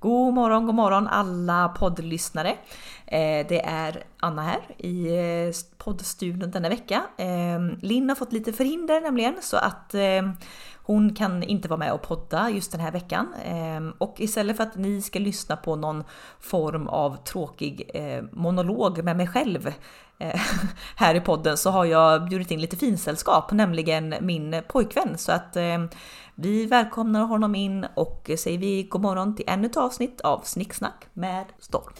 God morgon, god morgon alla poddlyssnare. Eh, det är Anna här i eh, poddstudion denna vecka. Eh, Linn har fått lite förhinder nämligen så att eh, hon kan inte vara med och podda just den här veckan. Eh, och istället för att ni ska lyssna på någon form av tråkig monolog med mig själv här i podden så har jag bjudit in lite finsällskap, nämligen min pojkvän. Så att vi välkomnar honom in och säger vi god morgon till ännu ett avsnitt av Snicksnack med Storm.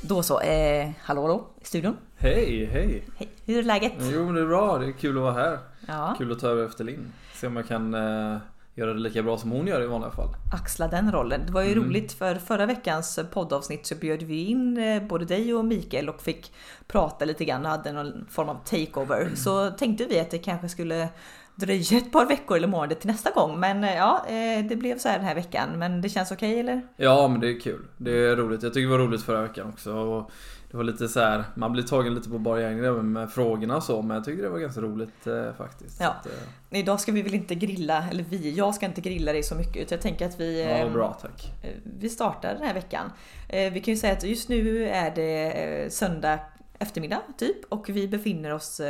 Då så, eh, hallå hallå i studion. Hej, hej! Hej, hur är läget? Jo men det är bra, det är kul att vara här. Ja. Kul att ta över efter Linn. Se om jag kan eh, göra det lika bra som hon gör i vanliga fall. Axla den rollen. Det var ju mm. roligt för förra veckans poddavsnitt så bjöd vi in eh, både dig och Mikael och fick prata lite grann och hade någon form av takeover. Mm. Så tänkte vi att det kanske skulle dröja ett par veckor eller månader till nästa gång. Men eh, ja, eh, det blev så här den här veckan. Men det känns okej okay, eller? Ja, men det är kul. Det är roligt. Jag tycker det var roligt förra veckan också. Och det var lite så här, man blir tagen lite på bara gärning med frågorna och så, men jag tycker det var ganska roligt eh, faktiskt. Ja. Att, eh... Idag ska vi väl inte grilla, eller vi, jag ska inte grilla dig så mycket utan jag tänker att vi... Ja, eh, bra tack. Eh, vi startar den här veckan. Eh, vi kan ju säga att just nu är det eh, söndag eftermiddag typ och vi befinner oss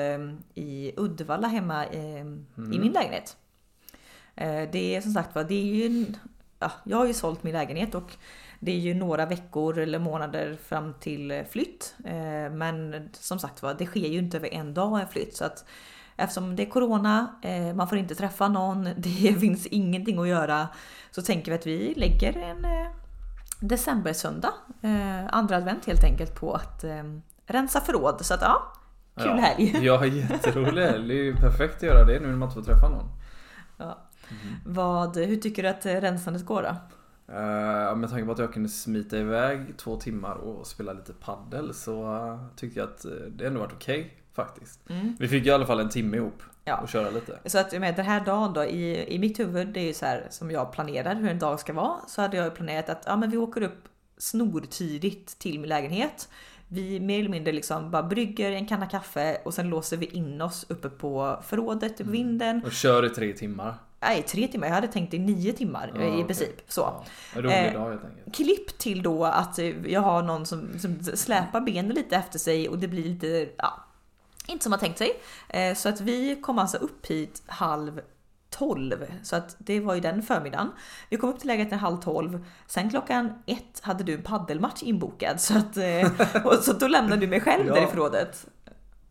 i Uddevalla hemma mm. i min lägenhet. Det är som sagt var, det är ju... Ja, jag har ju sålt min lägenhet och det är ju några veckor eller månader fram till flytt. Eh, men som sagt var, det sker ju inte över en dag en flytt. Så att eftersom det är Corona, eh, man får inte träffa någon, det finns ingenting att göra. Så tänker vi att vi lägger en eh, decembersöndag, andra advent helt enkelt, på att rensa förråd. Så att ja, kul ja, helg! Ja, jätterolig helg. Det är ju perfekt att göra det nu när man inte får träffa någon. Ja. Mm. Vad, hur tycker du att rensandet går då? Uh, med tanke på att jag kunde smita iväg två timmar och spela lite paddel så uh, tyckte jag att uh, det ändå varit okej okay, faktiskt. Mm. Vi fick i alla fall en timme ihop ja. och köra lite. Så att med den här dagen då i, i mitt huvud, det är ju så här som jag planerar hur en dag ska vara, så hade jag planerat att ja, men vi åker upp snortidigt till min lägenhet. Vi mer eller mindre liksom bara brygger en kanna kaffe och sen låser vi in oss uppe på förrådet, mm. vinden. Och kör i tre timmar. Nej, tre timmar. Jag hade tänkt i nio timmar ja, i princip. Okay. Så. Ja, rolig dag helt enkelt. Klipp till då att jag har någon som, som släpar benen lite efter sig och det blir lite, ja, inte som man tänkt sig. Eh, så att vi kom alltså upp hit halv tolv. Så att det var ju den förmiddagen. Vi kom upp till lägenheten halv tolv. Sen klockan ett hade du en paddelmatch inbokad. Så, att, eh, och så då lämnade du mig själv ja. där i förrådet.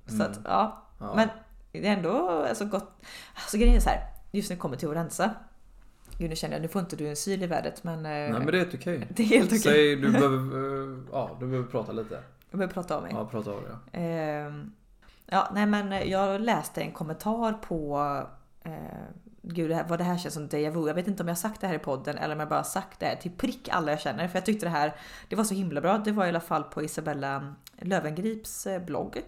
Så mm. att, ja. ja. Men det är ändå alltså, gott. Alltså grejen är så här just när det kommer till att rensa. Gud nu känner jag, nu får inte du en syl i värdet men... Eh, Nej men det är helt okej. Det är helt okej. Säg, du behöver, eh, ja du behöver prata lite. Jag behöver prata av mig. Ja, prata av dig. Ja. Eh, ja, nej men jag läste en kommentar på eh, Gud, det här, vad det här känns som déjà vu. Jag vet inte om jag sagt det här i podden eller om jag bara sagt det här till prick alla jag känner. För jag tyckte det här, det var så himla bra. Det var i alla fall på Isabella Lövengrips eh, blogg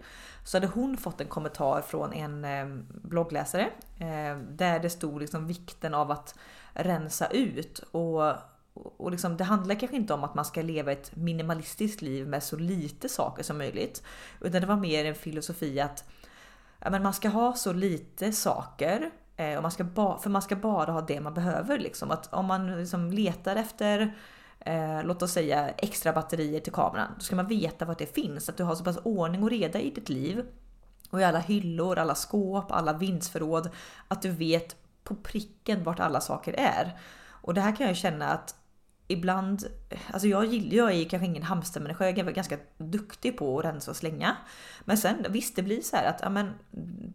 så hade hon fått en kommentar från en eh, bloggläsare eh, där det stod liksom vikten av att rensa ut och och liksom, det handlar kanske inte om att man ska leva ett minimalistiskt liv med så lite saker som möjligt. Utan det var mer en filosofi att ja, men man ska ha så lite saker. Eh, och man ska för man ska bara ha det man behöver. Liksom. Att om man liksom letar efter eh, låt oss säga extra batterier till kameran. Då ska man veta vart det finns, att du har så pass ordning och reda i ditt liv och i alla hyllor, alla skåp, alla vindsförråd. Att du vet på pricken vart alla saker är. Och det här kan jag känna att ibland, alltså jag, jag är kanske ingen hamstermänniska, jag är ganska duktig på att rensa och slänga. Men sen visst, det blir så här att ja, men,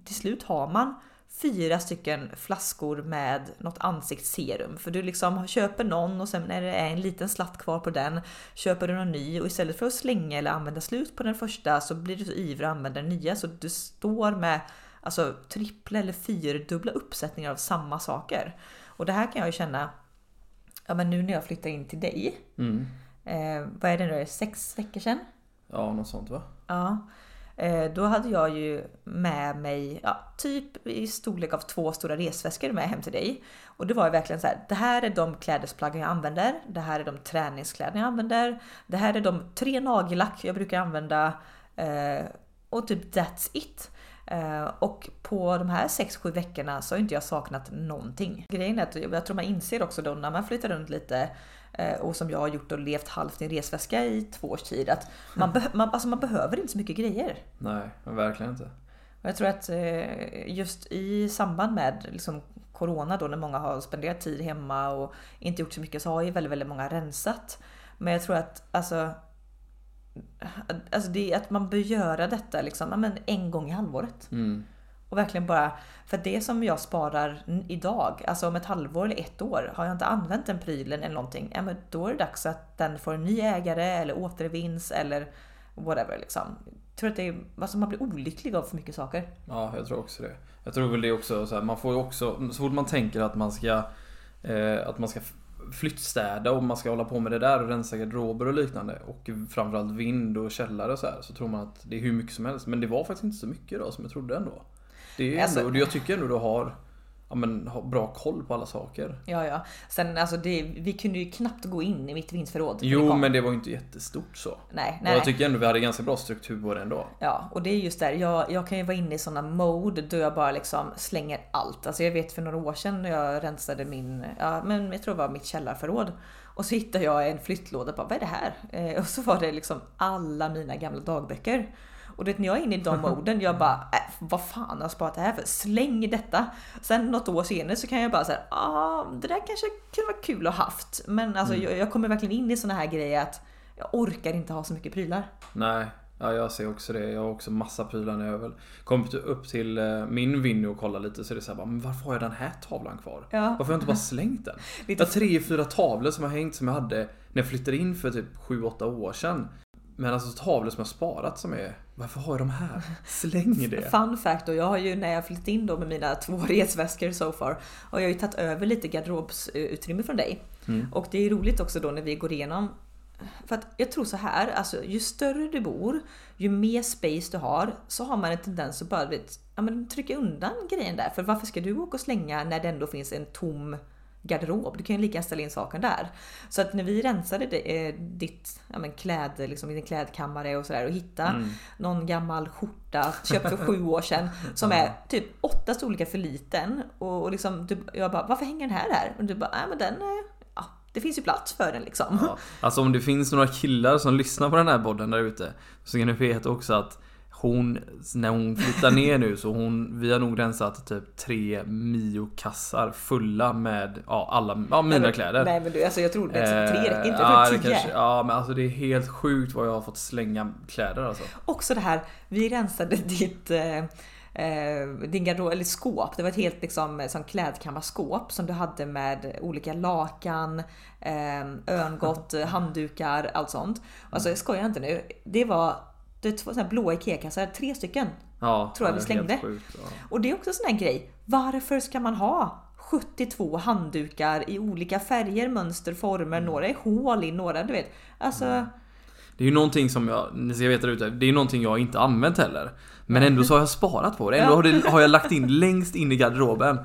till slut har man fyra stycken flaskor med något ansiktsserum. För du liksom köper någon och sen när det är en liten slatt kvar på den köper du någon ny och istället för att slänga eller använda slut på den första så blir du så ivrig att använda den nya så du står med alltså trippla eller fyrdubbla uppsättningar av samma saker. Och det här kan jag ju känna, ja men nu när jag flyttar in till dig. Mm. Eh, vad är det nu, sex veckor sedan? Ja, något sånt va? Ja. Eh, då hade jag ju med mig ja, typ i storlek av två stora resväskor med hem till dig. Och det var ju verkligen så här. Det här är de klädesplaggen jag använder. Det här är de träningskläder jag använder. Det här är de tre nagellack jag brukar använda. Eh, och typ that's it. Eh, och på de här 6-7 veckorna så har inte jag saknat någonting. Grejen är att jag tror man inser också då när man flyttar runt lite och som jag har gjort och levt halvt i en resväska i två års tid att man, be man, alltså man behöver inte så mycket grejer. Nej, verkligen inte. Och jag tror att uh, just i samband med liksom, Corona då när många har spenderat tid hemma och inte gjort så mycket så har ju väldigt, väldigt många rensat. Men jag tror att alltså Alltså det att man bör göra detta liksom, men en gång i halvåret. Mm. Och verkligen bara, för det som jag sparar idag, alltså om ett halvår eller ett år, har jag inte använt den prylen eller någonting, ja, men då är det dags att den får en ny ägare eller återvinns eller whatever liksom. Jag tror att det är, alltså man blir olycklig av för mycket saker. Ja, jag tror också det. Jag tror väl det också, så här, man får ju också, så fort man tänker att man ska eh, att man ska flyttstäda och man ska hålla på med det där och rensa garderober och liknande. Och framförallt vind och källare och så här. Så tror man att det är hur mycket som helst. Men det var faktiskt inte så mycket då som jag trodde ändå. Det är ändå, alltså, jag tycker ändå du har ja, men, ha bra koll på alla saker. Ja, ja. Sen alltså det, vi kunde ju knappt gå in i mitt vinstförråd. Jo, men det var ju inte jättestort så. Nej, nej. Och jag tycker ändå vi hade ganska bra struktur på det ändå. Ja, och det är just där. Jag, jag kan ju vara inne i sådana mode då jag bara liksom slänger allt. Alltså jag vet för några år sedan när jag rensade min, ja men jag tror det var mitt källarförråd. Och så hittade jag en flyttlåda och bara, vad är det här? Eh, och så var det liksom alla mina gamla dagböcker. Och det, när jag är inne i de moden, jag bara, äh, vad fan har jag sparat det här för? Släng detta! Sen något år senare så kan jag bara säga, ah, det där kanske kunde vara kul att haft. Men alltså mm. jag, jag, kommer verkligen in i såna här grejer att jag orkar inte ha så mycket prylar. Nej, Ja, jag ser också det. Jag har också massa prylar när jag väl kommit upp till eh, min Winnie och kollar lite så är det såhär men varför har jag den här tavlan kvar? Ja. Varför har jag inte bara slängt den? Jag har tre, fyra tavlor som har hängt som jag hade när jag flyttade in för typ 7-8 år sedan. Men alltså tavlor som jag sparat som är varför har jag de här? Släng det! Fun fact då, jag har ju när jag flyttat in då med mina två resväskor so far och jag har ju tagit över lite garderobsutrymme från dig. Mm. Och det är roligt också då när vi går igenom för att jag tror så här, alltså ju större du bor, ju mer space du har, så har man en tendens att bara vet, ja, men trycka undan grejen där. För varför ska du åka och slänga när det ändå finns en tom garderob. Du kan ju lika gärna ställa in saken där. Så att när vi rensade det, eh, ditt ja, men kläd, liksom, din klädkammare och sådär och hitta mm. någon gammal skjorta köpt för sju år sedan som är typ åtta storlekar för liten. Och, och liksom, du, jag bara, varför hänger den här här? Och du bara, nej men den, ja, det finns ju plats för den liksom. Ja, alltså om det finns några killar som lyssnar på den här podden där ute så kan ni veta också att hon, när hon flyttar ner nu så hon, vi har nog rensat typ tre Mio-kassar fulla med ja, alla ja, mina men, kläder. Nej men du, alltså jag tror det är tre räcker inte, ja, tio. Kanske, ja men alltså det är helt sjukt vad jag har fått slänga kläder alltså. Också det här, vi rensade ditt eh, eh, din garderob, eller skåp. Det var ett helt liksom, som klädkammarskåp som du hade med olika lakan, eh, örngott, handdukar, allt sånt. Alltså jag skojar inte nu. Det var det är två blåa IKEA-kassar, tre stycken. Ja, tror jag vi slängde. Sjukt, ja. Och det är också en sån här grej. Varför ska man ha 72 handdukar i olika färger, mönster, former? Mm. Några är hål i, några du vet. Alltså... Mm. Det är ju någonting som jag, ni ska veta ute, det är någonting jag inte använt heller. Men ändå så har jag sparat på det. Ändå har, det, har jag lagt in längst in i garderoben.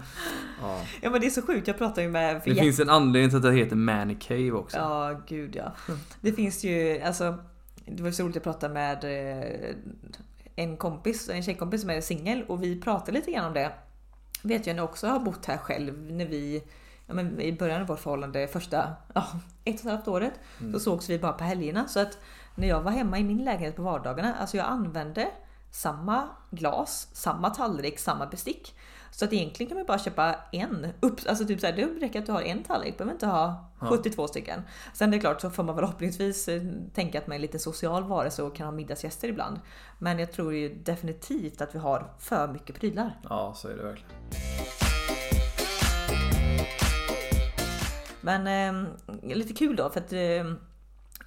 Ja. ja men det är så sjukt, jag pratar ju med... Det finns en anledning till att det heter Manny Cave också. Ja, gud ja. Det finns ju, alltså det var så roligt att prata med eh, en kompis, en tjejkompis som är singel och vi pratade lite grann om det. Vet jag när jag också har bott här själv när vi ja, men i början av vårt förhållande första ja, ett och ett halvt året mm. så sågs vi bara på helgerna så att när jag var hemma i min lägenhet på vardagarna, alltså jag använde samma glas, samma tallrik, samma bestick. Så att egentligen kan man bara köpa en. Upp, alltså typ såhär, det räcker att du har en tallrik, behöver inte ha 72 ja. stycken. Sen det är klart så får man väl hoppningsvis eh, tänka att man är lite social varelse och kan ha middagsgäster ibland. Men jag tror ju definitivt att vi har för mycket prylar. Ja, så är det verkligen. Men eh, lite kul då för att eh,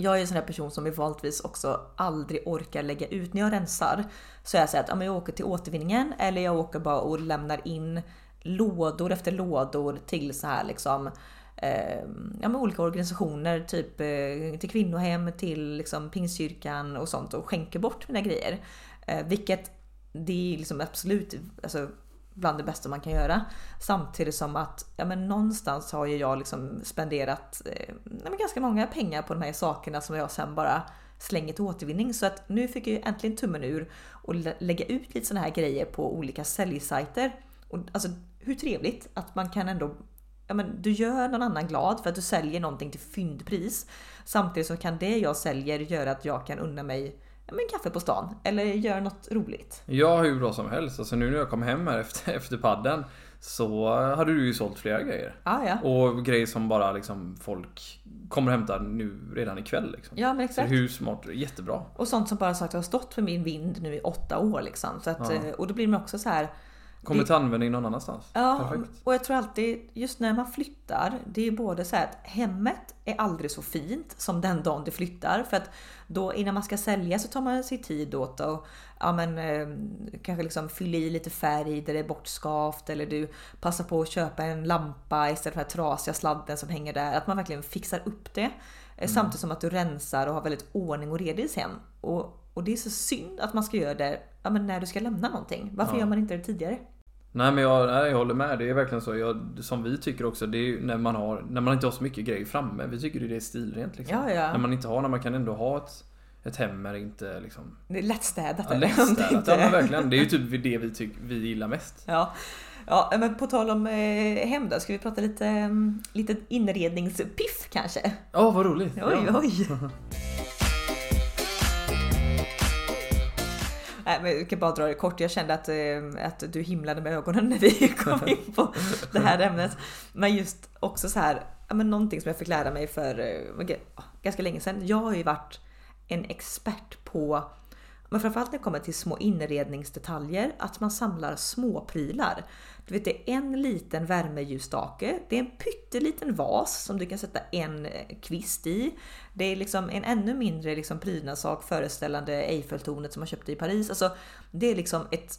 jag är en sån här person som i vanligtvis också aldrig orkar lägga ut när jag rensar. Så jag säger att ja, jag åker till återvinningen eller jag åker bara och lämnar in lådor efter lådor till så här liksom eh, ja, med olika organisationer, typ eh, till kvinnohem, till liksom Pingstkyrkan och sånt och skänker bort mina grejer. Eh, vilket det är liksom absolut, alltså bland det bästa man kan göra. Samtidigt som att ja, men någonstans har ju jag liksom spenderat eh, ganska många pengar på de här sakerna som jag sen bara slänger till återvinning. Så att nu fick jag ju äntligen tummen ur och lä- lägga ut lite såna här grejer på olika säljsajter. Och alltså hur trevligt att man kan ändå Ja, men du gör någon annan glad för att du säljer någonting till fyndpris. Samtidigt så kan det jag säljer göra att jag kan unna mig men kaffe på stan eller göra något roligt. Ja, hur bra som helst. Alltså nu när jag kom hem här efter, efter padden så hade du ju sålt flera grejer. Ja, ja. Och grejer som bara liksom folk kommer hämta nu redan ikväll liksom. Ja, men Så exakt. hur smart, jättebra. Och sånt som bara sagt har stått för min vind nu i åtta år liksom. Så att, Ja. eh, Och då blir man också så här. Kommer till användning någon annanstans. Ja, Perfekt. och jag tror alltid just när man flyttar, det är både så här att hemmet är aldrig så fint som den dagen du flyttar. För att då innan man ska sälja så tar man sig tid åt att ja, men, eh, kanske liksom fylla i lite färg där det är bortskavt eller du passar på att köpa en lampa istället för den här trasiga sladden som hänger där. Att man verkligen fixar upp det. Eh, Samtidigt som att du rensar och har väldigt ordning och reda i sitt hem. Och, och det är så synd att man ska göra det ja, men när du ska lämna någonting. Varför Ja. gör man inte det tidigare? Nej men jag, nej, jag håller med. Det är verkligen så. Jag, som vi tycker också. Det är när man, har, när man inte har så mycket grejer framme. Vi tycker det är stilrent liksom. Ja, ja. När man inte har, när man kan ändå ha ett, ett hem det inte liksom... Det är lättstädat. Ja, är det. lättstädat. Inte- Ja men verkligen. Det är ju typ det vi, tyck, vi gillar mest. Ja. ja, men på tal om eh, hem då, ska vi prata lite, mm, lite inredningspiff kanske? Ja vad roligt. Oj, ja. oj! Nej, men jag kan bara dra det kort. Jag kände att, eh, att du himlade med ögonen när vi kom in på det här ämnet. Men just också så här, ja, men någonting som jag fick lära mig för eh, ganska länge sedan. Jag har ju varit en expert på men framförallt när det kommer till små inredningsdetaljer, att man samlar små prylar. Du vet, det är en liten värmeljusstake, det är en pytteliten vas som du kan sätta en eh, kvist i. Det är liksom en ännu mindre liksom prydnadssak föreställande Eiffeltornet som man köpte i Paris. Alltså, det är liksom ett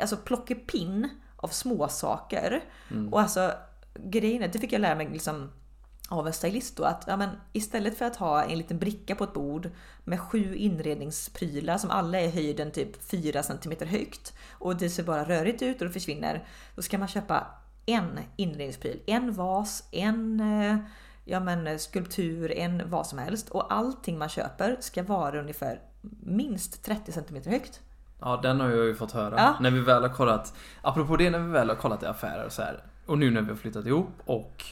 alltså plockepinn av små saker. Och alltså grejen är, det fick jag lära mig liksom av en stylist då att ja, men istället för att ha en liten bricka på ett bord med sju inredningsprylar som alla är höjden typ 4 cm högt och det ser bara rörigt ut och det försvinner. Då ska man köpa en inredningspryl, en vas, en eh, ja, men skulptur, en vad som helst och allting man köper ska vara ungefär minst 30 cm högt. Ja den har jag ju fått höra. Ja. När vi väl har kollat. Apropå det när vi väl har kollat i affärer och så här. Och nu när vi har flyttat ihop och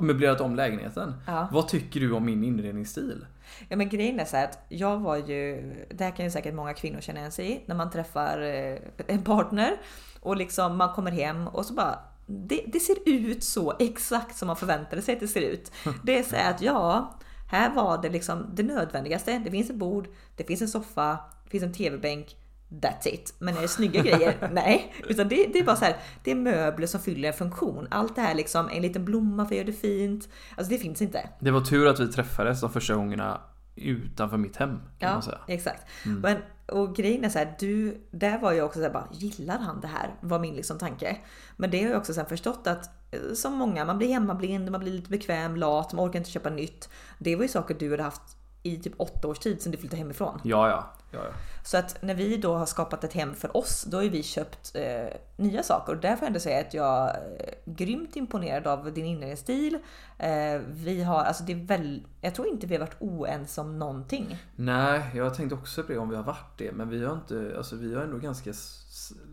möblerat om lägenheten. Ja. Vad tycker du om min inredningsstil? Ja men grejen är så att jag var ju, det här kan ju säkert många kvinnor känna igen sig i, när man träffar eh, en partner och liksom man kommer hem och så bara det, det ser ut så exakt som man förväntade sig att det ser ut. Det är så att ja, här var det liksom det nödvändigaste. Det finns ett bord, det finns en soffa, det finns en TV-bänk. That's it. Men är det snygga grejer? Nej. Utan det, det är bara så här, det är möbler som fyller en funktion. Allt det här liksom, en liten blomma för att göra det fint. Alltså det finns inte. Det var tur att vi träffades de första gångerna utanför mitt hem kan man säga. exakt. Men, och grejen är så här, du, där var jag också så här, bara, gillar han det här? Var min liksom tanke. Men det har jag också sen förstått att eh, som många, man blir hemmablind, man blir lite bekväm, lat, man orkar inte köpa nytt. Det var ju saker du hade haft i typ åtta års tid sedan du flyttade hemifrån. Ja, ja. ja, ja. Så att när vi då har skapat ett hem för oss, då har vi köpt eh, nya saker. Och där får jag ändå säga att jag är grymt imponerad av din inredningsstil. Eh, vi har, alltså det är väl, jag tror inte vi har varit oense om någonting. Nej, jag tänkte också på det om vi har varit det. Men vi har inte, alltså vi har ändå ganska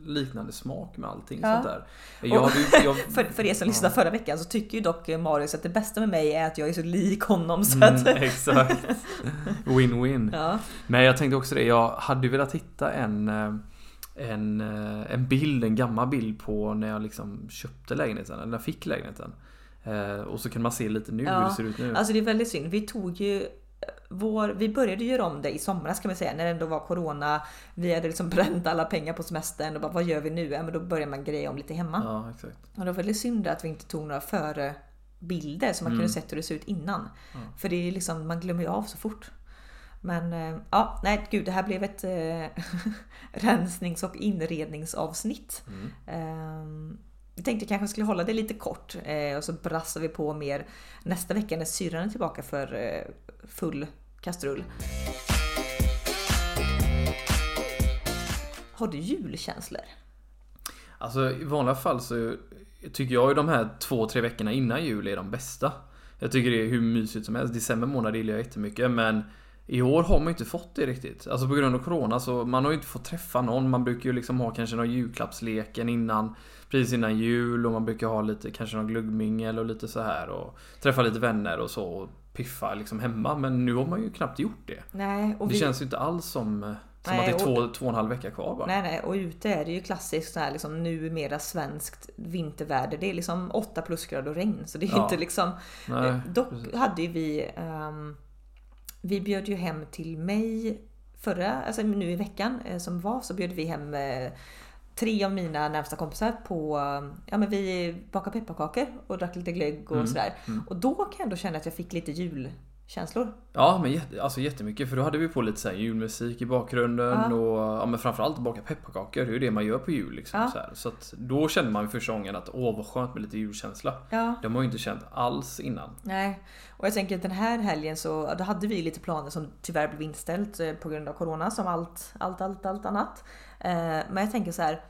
liknande smak med allting Ja. sånt där. Jag jag, För, för er som lyssnade förra veckan så tycker ju dock eh, Marius att det bästa med mig är att jag är så lik honom. Så att, Mm, exakt. Win-win. ja. Men jag tänkte också det, jag hade ju velat hitta en eh, en, eh, en bild, en gammal bild på när jag liksom köpte lägenheten, eller när jag fick lägenheten. Och så kan man se lite nu Ja, hur det ser ut nu. Alltså det är väldigt synd. Vi tog ju vår, vi började göra om det i somras kan man säga när det ändå var corona. Vi hade liksom bränt alla pengar på semestern och bara vad gör vi nu? Ja, men då börjar man greja om lite hemma. Ja, exakt. Och det var väldigt synd att vi inte tog några förebilder så man Mm. kunde sett hur det ser ut innan. Ja. För det är liksom, man glömmer ju av så fort. Men eh, ja, nej gud, det här blev ett eh, rensnings och inredningsavsnitt. Mm. Jag vi tänkte kanske skulle hålla det lite kort eh, och så brassar vi på mer nästa vecka när syrran är tillbaka för eh, full kastrull. Har du julkänslor? Alltså i vanliga fall så tycker jag ju de här två, tre veckorna innan jul är de bästa. Jag tycker det är hur mysigt som helst. December månad gillar jag jättemycket men i år har man ju inte fått det riktigt. Alltså på grund av Corona så man har ju inte fått träffa någon. Man brukar ju liksom ha kanske någon julklappsleken innan. Precis innan jul och man brukar ha lite kanske någon gluggmingel och lite så här och träffa lite vänner och så och piffa liksom hemma. Men nu har man ju knappt gjort det. Nej, Det vi, känns ju inte alls som, som Nej, att det är och- två, två och en halv vecka kvar bara. nej, nej, och ute är det ju klassiskt så här liksom numera svenskt vinterväder. Det är liksom 8 plusgrader och regn. Så det är Ja. inte liksom... Nej, Dock precis. hade ju vi... ehm, vi bjöd ju hem till mig förra, alltså nu i veckan eh, som var så bjöd vi hem eh, tre av mina närmsta kompisar på, eh, ja men vi bakade pepparkakor och drack lite glögg och Mm, sådär. mm. Och då kan jag ändå känna att jag fick lite julkänslor. Ja men jätte, alltså jättemycket för då hade vi på lite så julmusik i bakgrunden Ja. och ja, men framförallt baka pepparkakor. Det är ju det man gör på jul liksom. Ja. Så, så att då kände man första gången att åh vad skönt med lite julkänsla. Ja. Det har man ju inte känt alls innan. Nej, och jag tänker att den här helgen så då hade vi lite planer som tyvärr blev inställt eh, på grund av corona som allt, allt, allt, allt annat. Eh, Men jag tänker så här.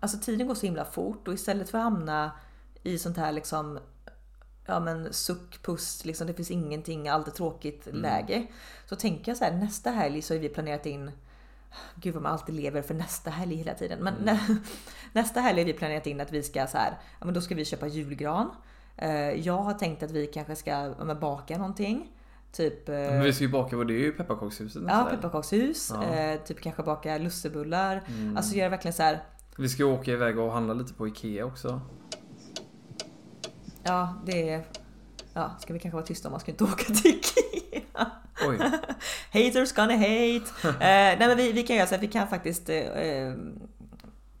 Alltså tiden går så himla fort och istället för att hamna i sånt här liksom Ja men suck, pust, liksom det finns ingenting, allt är tråkigt läge. Så tänker jag så här nästa helg så har vi planerat in Gud vad man alltid lever för nästa helg hela tiden. Men nä, nästa helg har vi planerat in att vi ska så här, ja men då ska vi köpa julgran. Eh, Jag har tänkt att vi kanske ska ja, baka någonting. Typ eh, Men vi ska ju baka, vad det är ju pepparkakshuset ja, pepparkakshus, Ja. eh, typ kanske baka lussebullar. Mm. Alltså göra verkligen så här. Vi ska åka iväg och handla lite på Ikea också. Ja det är... Ja, ska vi kanske vara tysta om man ska inte åka till Ikea. Oj. Haters gonna hate. eh, nej men vi, vi kan göra så att vi kan faktiskt... Eh, eh,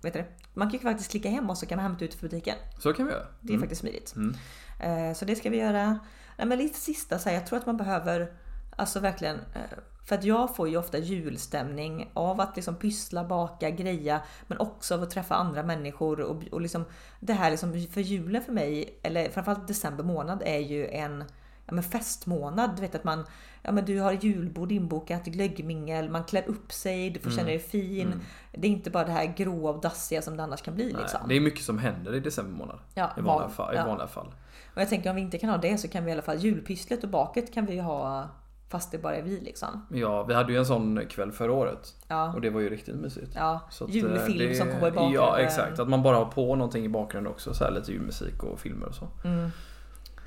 vet du? Man kan ju faktiskt klicka hem och så kan man hämta ut för butiken. Så kan vi göra. Det är Mm. faktiskt smidigt. Mm. Eh, så det ska vi göra. Nej men lite sista så här, jag tror att man behöver Alltså verkligen eh, För att jag får ju ofta julstämning av att liksom pyssla, baka, greja Men också av att träffa andra människor och, och liksom Det här liksom för julen för mig Eller framförallt december månad är ju en ja, men festmånad. Du vet att man Ja men du har julbord inbokat, glöggmingel, man klär upp sig, du får känna dig fin. Mm. Det är inte bara det här gråa och dassiga som det annars kan bli Nej, liksom. det är mycket som händer i december månad. ja, I vanliga, van- fall, i ja. vanliga fall. Och jag tänker om vi inte kan ha det så kan vi i alla fall julpysslet och baket kan vi ha fast det bara är vi liksom. Ja, vi hade ju en sån kväll förra året. Ja, Och det var ju riktigt mysigt. ja. Så julfilm eh, som kommer i bakgrunden. Ja, exakt. Att man bara har på någonting i bakgrunden också. Så här lite julmusik och filmer och så. Mm,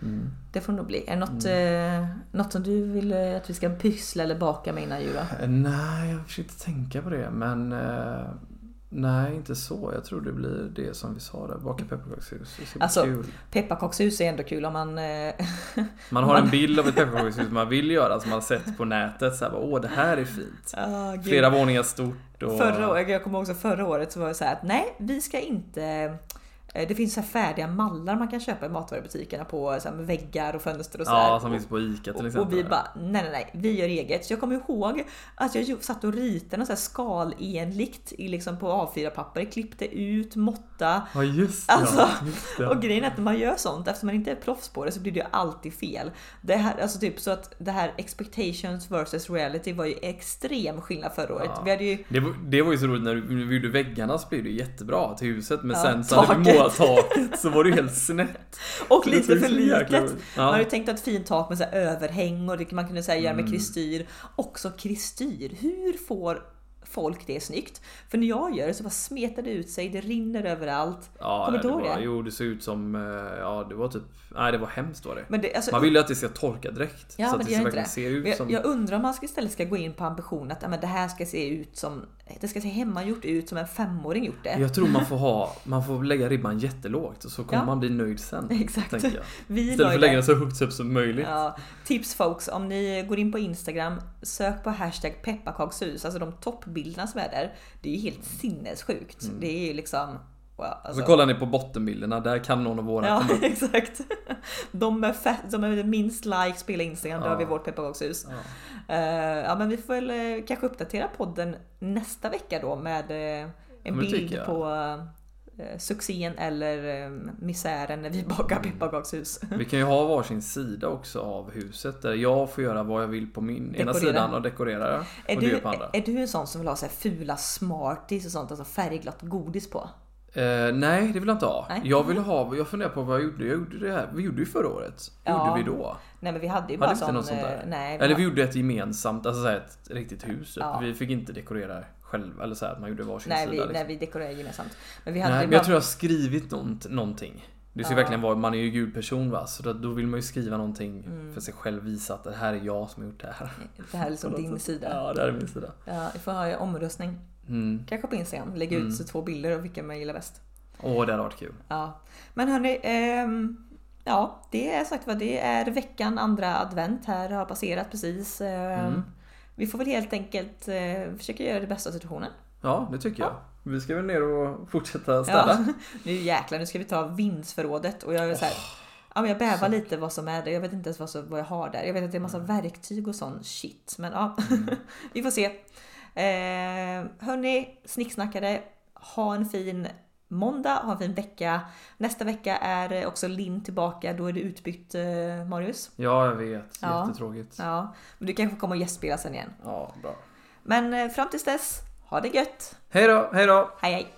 Mm. det får nog bli. Är det något, eh, något som du vill eh, att vi ska pyssla eller baka med innan jul? Eh, Nej, jag försökte tänka på det. Men eh, nej, inte så. Jag tror det blir det som vi sa där. Baka pepparkakshus. Alltså, kul. Pepparkakshus är ändå kul om man... Eh, Man har en bild av ett pepparkakshus man vill göra som man har sett på nätet. Så här, Åh, det här är fint. gud. Flera våningar stort. Och... Förra året, jag kommer också förra året så var det så här att nej, vi ska inte det finns så här färdiga mallar man kan köpa i matvarubutikerna på så här väggar och fönster och så Ja, som finns på Ica till exempel. och vi bara, nej nej nej, vi gör eget. Så jag kommer ihåg att jag satt och ritade något så här skalenligt i liksom på A4-papper, klippte ut, måtta. Ja, just. Alltså, ja, just det. Och grejen är att när man gör sånt, eftersom man inte är proffs på det, så blir det ju alltid fel. Det här, alltså typ så att det här expectations versus reality var ju extrem skillnad förra året. Ja. Vi hade ju Det var, det var ju så roligt när vi- vi gjorde väggarna så blev det jättebra till huset men Ja, sen så hade vi taket. så var det ju helt snett. Och Så lite för så litet. ut. Man Ja. hade ju tänkt att ett fint tak med så här överhäng och det man kunde säga göra med Mm. kristyr. Också kristyr. Hur får folk det snyggt? För när jag gör det så bara smetar det ut sig, det rinner överallt. Ja, Kommer du det ihåg var, det? Jo, det såg ut som, eh, ja det var typ, nej det var hemskt var det. Det, alltså, Man vill ju att det ska torka direkt. Ja, så men att det det verkligen det. se ut jag, som... jag undrar om man ska istället ska gå in på ambitionen att ja, men det här ska se ut som det ska se hemmagjort ut som en femåring gjort det. Jag tror man får ha, man får lägga ribban jättelågt och så kommer Ja. man bli nöjd sen. Exakt. Vi Istället för att lägga den så högt upp som möjligt. Ja, tips folks, om ni går in på Instagram, sök på hashtag pepparkakshus, alltså de toppbilderna som är där. Det är ju helt sinnessjukt. Mm. Det är ju liksom... Wow, alltså. så kollar ni på bottenbilderna, där kan någon av våra Ja, komma exakt. De med, fett, de med minst likes på hela Instagram, då Ja. har vi vårt pepparkakshus. Ja. Eh, ja, men vi får väl eh, kanske uppdatera podden nästa vecka då med eh, en men bild på uh, succén eller uh, misären när vi bakar pepparkakshus. Vi kan ju ha varsin sida också av huset där jag får göra vad jag vill på min ena Dekorera. sidan och dekorera. Är och du, du på andra. är du en sån som vill ha så här fula smarties och sånt, alltså färgglatt godis på? Eh, nej, det vill jag inte ha. Nej. Jag ville ha, jag funderar på vad jag gjorde. Jag gjorde det här, vi gjorde ju förra året. Vad Ja. gjorde vi då? Nej men vi hade ju Hade bara inte sån... något sånt där? eh, Nej, Eller vi har- gjorde ett gemensamt, alltså ett riktigt hus. typ. Ja. Vi fick inte dekorera själv, eller så här, att man gjorde varsin nej, sida. vi, liksom. nej, vi dekorerade gemensamt. Men vi hade Nej, men jag tror jag har skrivit nånt, någonting. Det ska Ja. verkligen vara, man är ju gudperson va, så då, vill man ju skriva någonting Mm. för sig själv, visa att det här är jag som har gjort det här. Det här är liksom din sida. Ja, det här är min sida. Ja, vi får ha en omröstning. Mm. Kanske på Instagram. Lägga Mm. ut två bilder av vilka man gillar bäst. Åh, det hade varit kul. Ja. Men hörni, ehm, ja det är sagt vad det är veckan andra advent här har passerat precis. Ehm, Mm. Vi får väl helt enkelt eh, försöka göra det bästa av situationen. Ja, det tycker jag. Ja. Vi ska väl ner och fortsätta städa. Ja. Nu jäklar, nu ska vi ta vindsförrådet och jag är så här, ja, men jag bävar så- lite vad som är det. Jag vet inte ens vad, så, vad jag har där. Jag vet att det är massa verktyg och sån shit. Men ja, Mm. vi får se. Eh, hörni, snicksnackare. Ha en fin måndag, ha en fin vecka. Nästa vecka är också Linn tillbaka. Då är det utbytt eh, Marius. Ja, jag vet. Jättetråkigt. Ja, men du kanske kommer att gästspela sen igen. Ja, bra. Men eh, fram tills dess, ha det gött. Hej då, hej då! Hej hej!